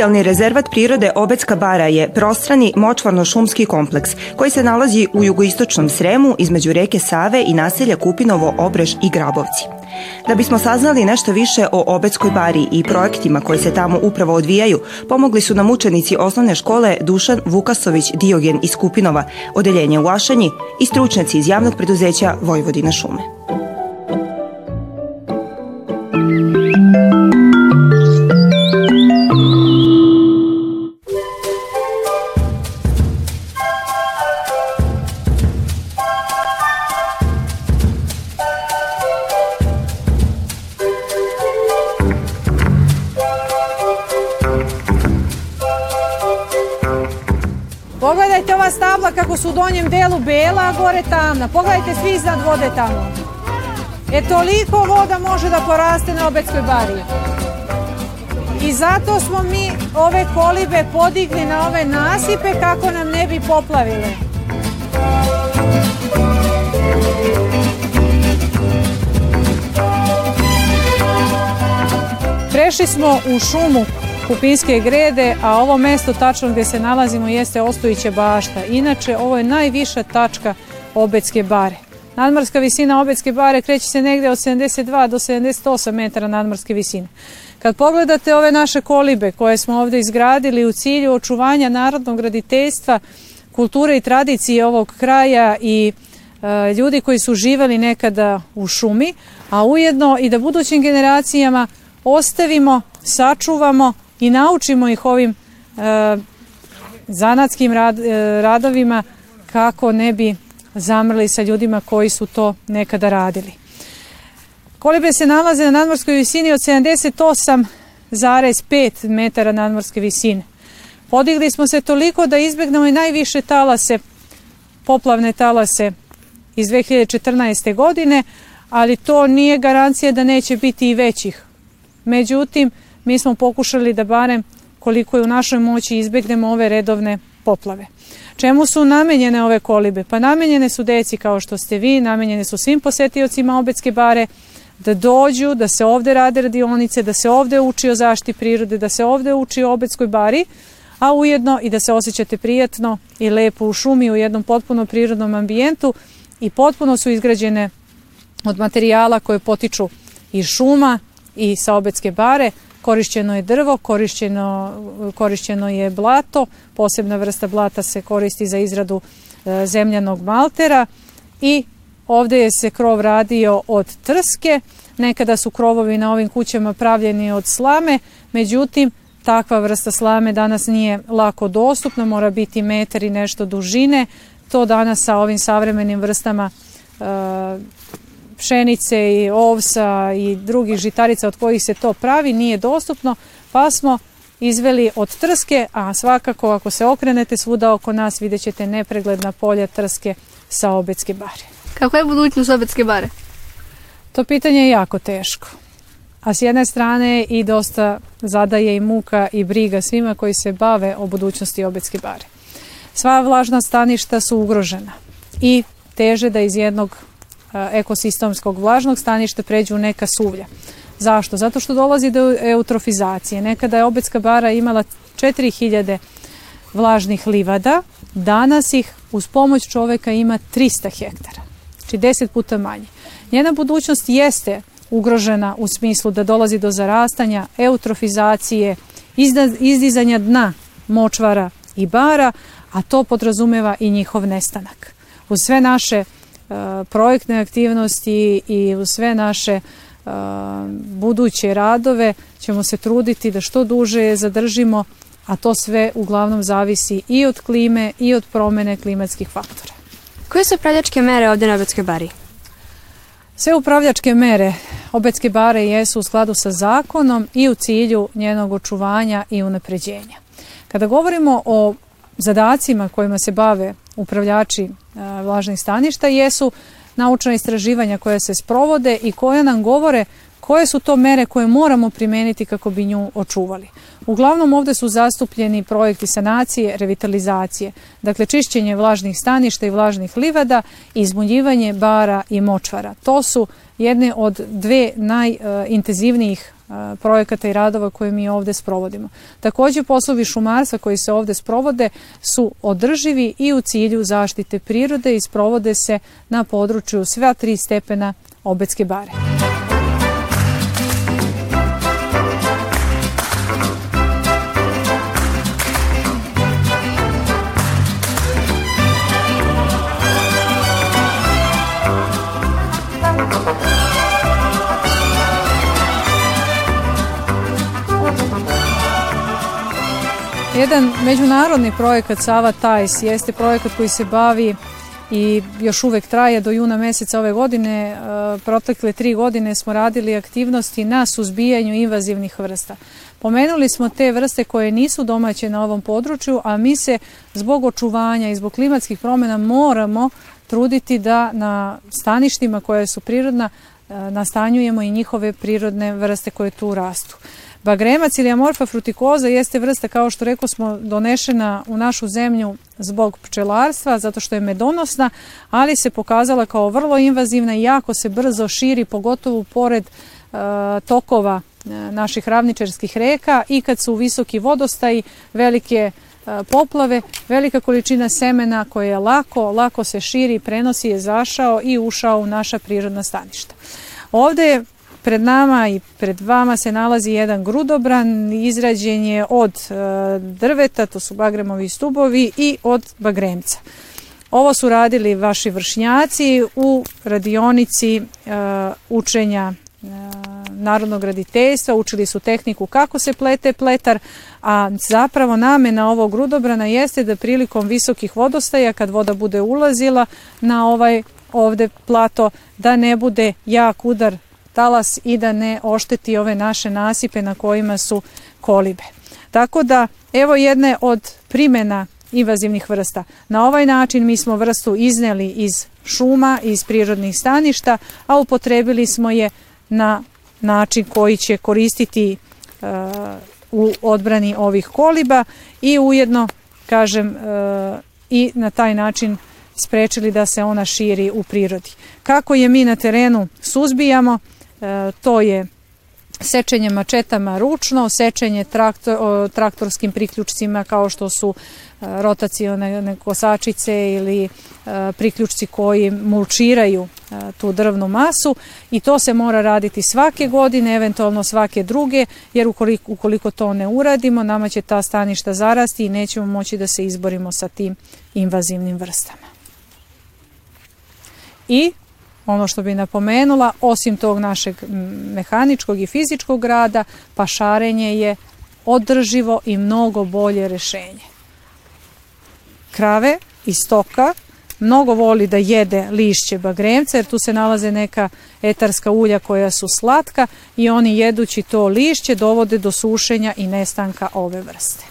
Specijalni rezervat prirode Obecka bara je prostrani močvarno-šumski kompleks koji se nalazi u jugoistočnom Sremu između reke Save i naselja Kupinovo, Obrež i Grabovci. Da bismo saznali nešto više o Obeckoj bari i projektima koji se tamo upravo odvijaju, pomogli su nam učenici osnovne škole Dušan Vukasović Diogen iz Kupinova, odeljenje u Ašanji i stručnjaci iz javnog preduzeća Vojvodina šume. Stabla kako su u donjem delu bela, a gore tamna. Pogledajte svi iznad vode tamo. E toliko voda može da poraste na Obeckoj bari. I zato smo mi ove kolibe podigli na ove nasipe kako nam ne bi poplavile. Prešli smo u šumu Kupinske grede, a ovo mesto tačno gde se nalazimo jeste Ostojiće bašta. Inače, ovo je najviša tačka Obecke bare. Nadmorska visina Obecke bare kreće se negde od 72 do 78 metara nadmorske visine. Kad pogledate ove naše kolibe koje smo ovde izgradili u cilju očuvanja narodnog graditeljstva, kulture i tradicije ovog kraja i e, ljudi koji su živali nekada u šumi, a ujedno i da budućim generacijama ostavimo, sačuvamo i naučimo ih ovim e, zanatskim rad, e, radovima kako ne bi zamrli sa ljudima koji su to nekada radili. Kolibe se nalaze na nadmorskoj visini od 78,5 metara nadmorske visine. Podigli smo se toliko da izbegnemo i najviše talase, poplavne talase iz 2014. godine, ali to nije garancija da neće biti i većih. Međutim, mi smo pokušali da barem koliko je u našoj moći izbegnemo ove redovne poplave. Čemu su namenjene ove kolibe? Pa namenjene su deci kao što ste vi, namenjene su svim posetiocima Obecke bare, da dođu, da se ovde rade radionice, da se ovde uči o zaštiti prirode, da se ovde uči o Obeckoj bari, a ujedno i da se osjećate prijatno i lepo u šumi u jednom potpuno prirodnom ambijentu i potpuno su izgrađene od materijala koje potiču iz šuma i sa Obecke bare, korišćeno je drvo, korišćeno, korišćeno je blato, posebna vrsta blata se koristi za izradu e, zemljanog maltera. I ovde je se krov radio od trske, nekada su krovovi na ovim kućama pravljeni od slame, međutim takva vrsta slame danas nije lako dostupna, mora biti metar i nešto dužine, to danas sa ovim savremenim vrstama e, pšenice i ovsa i drugih žitarica od kojih se to pravi nije dostupno, pa smo izveli od trske, a svakako ako se okrenete svuda oko nas vidjet ćete nepregledna polja trske sa Obecke bare. Kako je budućnost Obecke bare? To pitanje je jako teško. A s jedne strane i dosta zadaje i muka i briga svima koji se bave o budućnosti Obecke bare. Sva vlažna staništa su ugrožena i teže da iz jednog ekosistemskog vlažnog staništa pređu u neka suvlja. Zašto? Zato što dolazi do eutrofizacije. Nekada je Obecka bara imala 4000 vlažnih livada, danas ih uz pomoć čoveka ima 300 hektara, znači 10 puta manje. Njena budućnost jeste ugrožena u smislu da dolazi do zarastanja, eutrofizacije, izdizanja dna močvara i bara, a to podrazumeva i njihov nestanak. Uz sve naše projektne aktivnosti i u sve naše buduće radove ćemo se truditi da što duže je zadržimo, a to sve uglavnom zavisi i od klime i od promene klimatskih faktora. Koje su upravljačke mere ovde na Obetskoj bari? Sve upravljačke mere Obetske bare jesu u skladu sa zakonom i u cilju njenog očuvanja i unapređenja. Kada govorimo o zadacima kojima se bave upravljači vlažnih staništa jesu naučna istraživanja koja se sprovode i koja nam govore koje su to mere koje moramo primeniti kako bi nju očuvali. Uglavnom ovde su zastupljeni projekti sanacije, revitalizacije, dakle čišćenje vlažnih staništa i vlažnih livada, izmunjivanje bara i močvara. To su jedne od dve najintenzivnijih projekata i radova koje mi ovde sprovodimo. Takođe poslovi šumarstva koji se ovde sprovode su održivi i u cilju zaštite prirode i sprovode se na području sva tri stepena Obetske bare. Jedan međunarodni projekat Sava Tajs jeste projekat koji se bavi i još uvek traje do juna meseca ove godine. E, protekle tri godine smo radili aktivnosti na suzbijanju invazivnih vrsta. Pomenuli smo te vrste koje nisu domaće na ovom području, a mi se zbog očuvanja i zbog klimatskih promjena moramo truditi da na staništima koje su prirodna e, nastanjujemo i njihove prirodne vrste koje tu rastu. Bagremac ili amorfa frutikoza jeste vrsta, kao što rekao smo, donešena u našu zemlju zbog pčelarstva, zato što je medonosna, ali se pokazala kao vrlo invazivna i jako se brzo širi, pogotovo pored e, tokova e, naših ravničarskih reka i kad su visoki vodostaji, velike e, poplave, velika količina semena koja je lako, lako se širi, prenosi je zašao i ušao u naša prirodna staništa. Ovde je Pred nama i pred vama se nalazi jedan grudobran, izrađen je od e, drveta, to su bagremovi stubovi i od bagremca. Ovo su radili vaši vršnjaci u radionici e, učenja e, narodnog graditeljstva, učili su tehniku kako se plete pletar, a zapravo namena ovog grudobrana jeste da prilikom visokih vodostaja, kad voda bude ulazila na ovaj ovde plato, da ne bude jak udar talas i da ne ošteti ove naše nasipe na kojima su kolibe. Tako da, evo jedne od primjena invazivnih vrsta. Na ovaj način mi smo vrstu izneli iz šuma, iz prirodnih staništa, a upotrebili smo je na način koji će koristiti uh, u odbrani ovih koliba i ujedno, kažem, uh, i na taj način sprečili da se ona širi u prirodi. Kako je mi na terenu suzbijamo, E, to je sečenje mačetama ručno, sečenje traktor, traktorskim priključcima kao što su e, rotacione kosačice ili e, priključci koji mulčiraju tu drvnu masu i to se mora raditi svake godine, eventualno svake druge, jer ukoliko, ukoliko to ne uradimo, nama će ta staništa zarasti i nećemo moći da se izborimo sa tim invazivnim vrstama. I ono što bi napomenula, osim tog našeg mehaničkog i fizičkog rada, pašarenje je održivo i mnogo bolje rešenje. Krave i stoka mnogo voli da jede lišće bagremca jer tu se nalaze neka etarska ulja koja su slatka i oni jedući to lišće dovode do sušenja i nestanka ove vrste.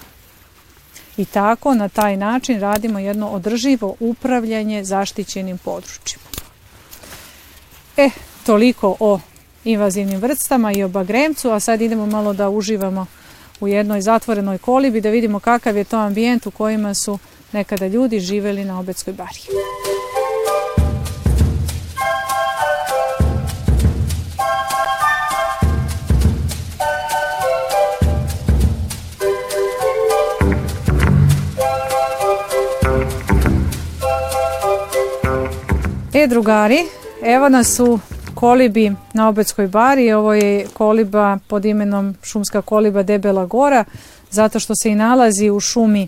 I tako na taj način radimo jedno održivo upravljanje zaštićenim područjima. E, toliko o invazivnim vrstama i o bagremcu, a sad idemo malo da uživamo u jednoj zatvorenoj kolibi, da vidimo kakav je to ambijent u kojima su nekada ljudi živeli na Obetskoj bari. E, drugari, Evo nas u kolibi na Obetskoj bari. Ovo je koliba pod imenom šumska koliba Debela gora, zato što se i nalazi u šumi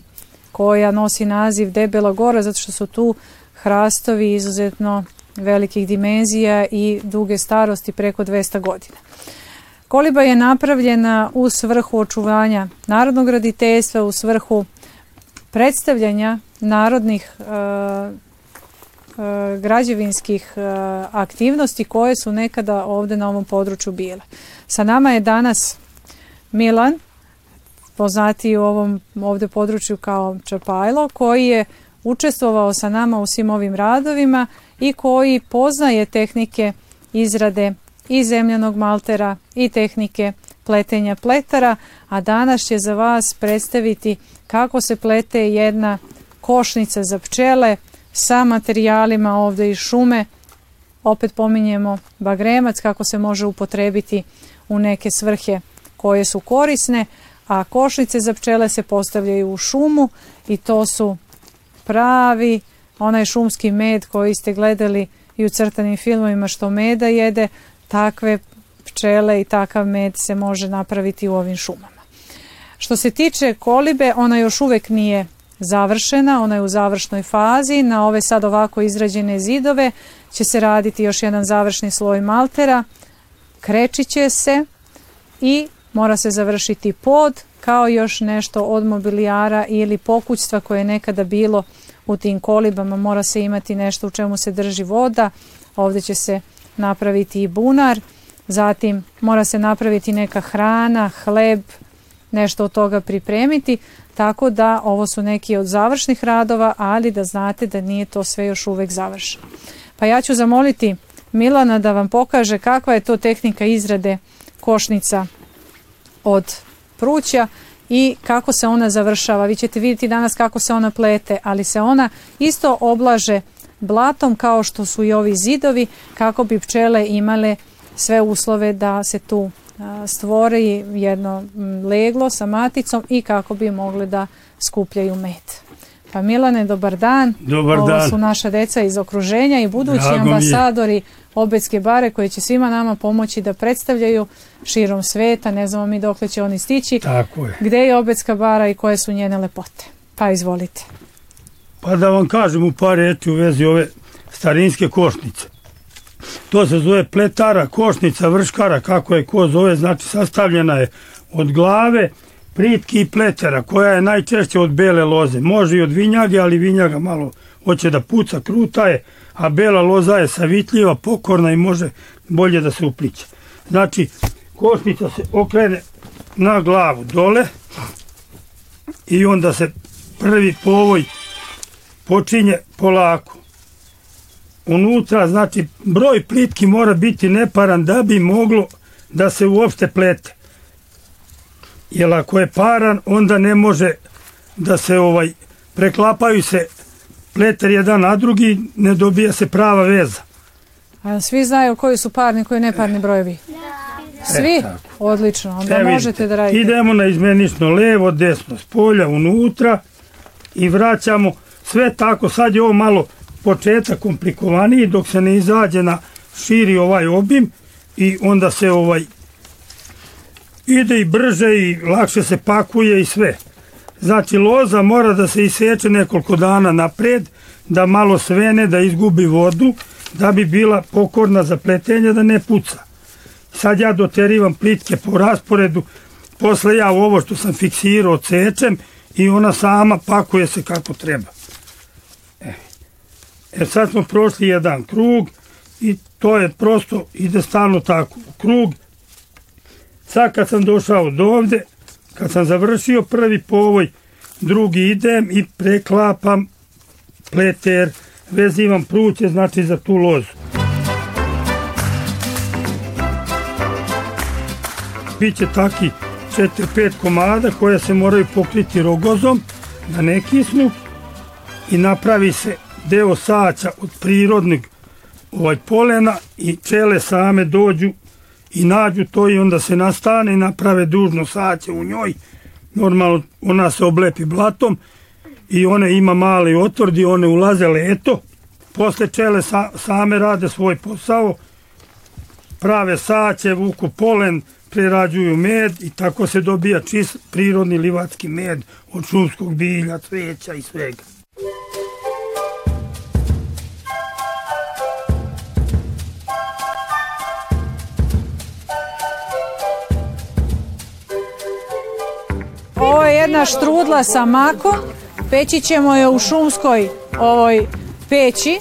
koja nosi naziv Debela gora, zato što su tu hrastovi izuzetno velikih dimenzija i duge starosti preko 200 godina. Koliba je napravljena u svrhu očuvanja narodnog graditeljstva, u svrhu predstavljanja narodnih E, građevinskih e, aktivnosti koje su nekada ovde na ovom području bile. Sa nama je danas Milan, poznati u ovom ovde području kao Čapajlo, koji je učestvovao sa nama u svim ovim radovima i koji poznaje tehnike izrade i zemljanog maltera i tehnike pletenja pletara, a danas će za vas predstaviti kako se plete jedna košnica za pčele sa materijalima ovde iz šume. Opet pominjemo bagremac kako se može upotrebiti u neke svrhe koje su korisne, a košnice za pčele se postavljaju u šumu i to su pravi onaj šumski med koji ste gledali i u crtanim filmovima što meda jede, takve pčele i takav med se može napraviti u ovim šumama. Što se tiče kolibe, ona još uvek nije završena, ona je u završnoj fazi. Na ove sad ovako izrađene zidove će se raditi još jedan završni sloj maltera, kreći će se i mora se završiti pod, kao još nešto od mobilijara ili pokućstva koje je nekada bilo u tim kolibama. Mora se imati nešto u čemu se drži voda, ovde će se napraviti i bunar, zatim mora se napraviti neka hrana, hleb, nešto od toga pripremiti, tako da ovo su neki od završnih radova, ali da znate da nije to sve još uvek završeno. Pa ja ću zamoliti Milana da vam pokaže kakva je to tehnika izrade košnica od pruća i kako se ona završava. Vi ćete vidjeti danas kako se ona plete, ali se ona isto oblaže blatom kao što su i ovi zidovi kako bi pčele imale sve uslove da se tu stvori jedno leglo sa maticom i kako bi mogli da skupljaju med. Pa Milane, dobar dan. Dobar Ovo dan. su naša deca iz okruženja i budući Drago je. ambasadori Obetske bare koji će svima nama pomoći da predstavljaju širom sveta, ne znamo mi dokle će oni stići, Tako je. gde je Obetska bara i koje su njene lepote. Pa izvolite. Pa da vam kažem u par reči u vezi ove starinske košnice. To se zove pletara, košnica, vrškara, kako je ko zove, znači sastavljena je od glave, pritki i pletera, koja je najčešće od bele loze. Može i od vinjage, ali vinjaga malo hoće da puca, kruta je, a bela loza je savitljiva, pokorna i može bolje da se upliče. Znači, košnica se okrene na glavu dole i onda se prvi povoj počinje polako. Unutra, znači, broj plitki mora biti neparan da bi moglo da se uopšte plete. Jer ako je paran, onda ne može da se ovaj preklapaju se pleter jedan na drugi, ne dobija se prava veza. A svi znaju koji su parni, koji neparni brojevi? Svi? E. Odlično, onda E, možete vidite, da radite. Idemo na izmenično levo, desno, s polja, unutra i vraćamo sve tako. Sad je ovo malo početak komplikovaniji dok se ne izađe na širi ovaj obim i onda se ovaj ide i brže i lakše se pakuje i sve. Znači loza mora da se iseče nekoliko dana napred, da malo svene, da izgubi vodu, da bi bila pokorna za pletenje, da ne puca. Sad ja doterivam plitke po rasporedu, posle ja ovo što sam fiksirao cečem i ona sama pakuje se kako treba. E, sad smo prošli jedan krug i to je prosto, ide stalno tako. U krug, sad kad sam došao do ovde, kad sam završio prvi povoj, drugi idem i preklapam pleter, vezivam pruće, znači za tu lozu. Biće taki 4-5 komada koje se moraju pokriti rogozom da ne kisnu i napravi se deo saća od prirodnog ovaj polena i čele same dođu i nađu to i onda se nastane i naprave dužno saće u njoj. Normalno ona se oblepi blatom i one ima mali otvor gdje one ulaze leto. Posle čele sa, same rade svoj posao, prave saće, vuku polen, prerađuju med i tako se dobija čist prirodni livatski med od šumskog bilja, cveća i svega. Jedna štrudla sa makom. Peći ćemo je u šumskoj ovoj peći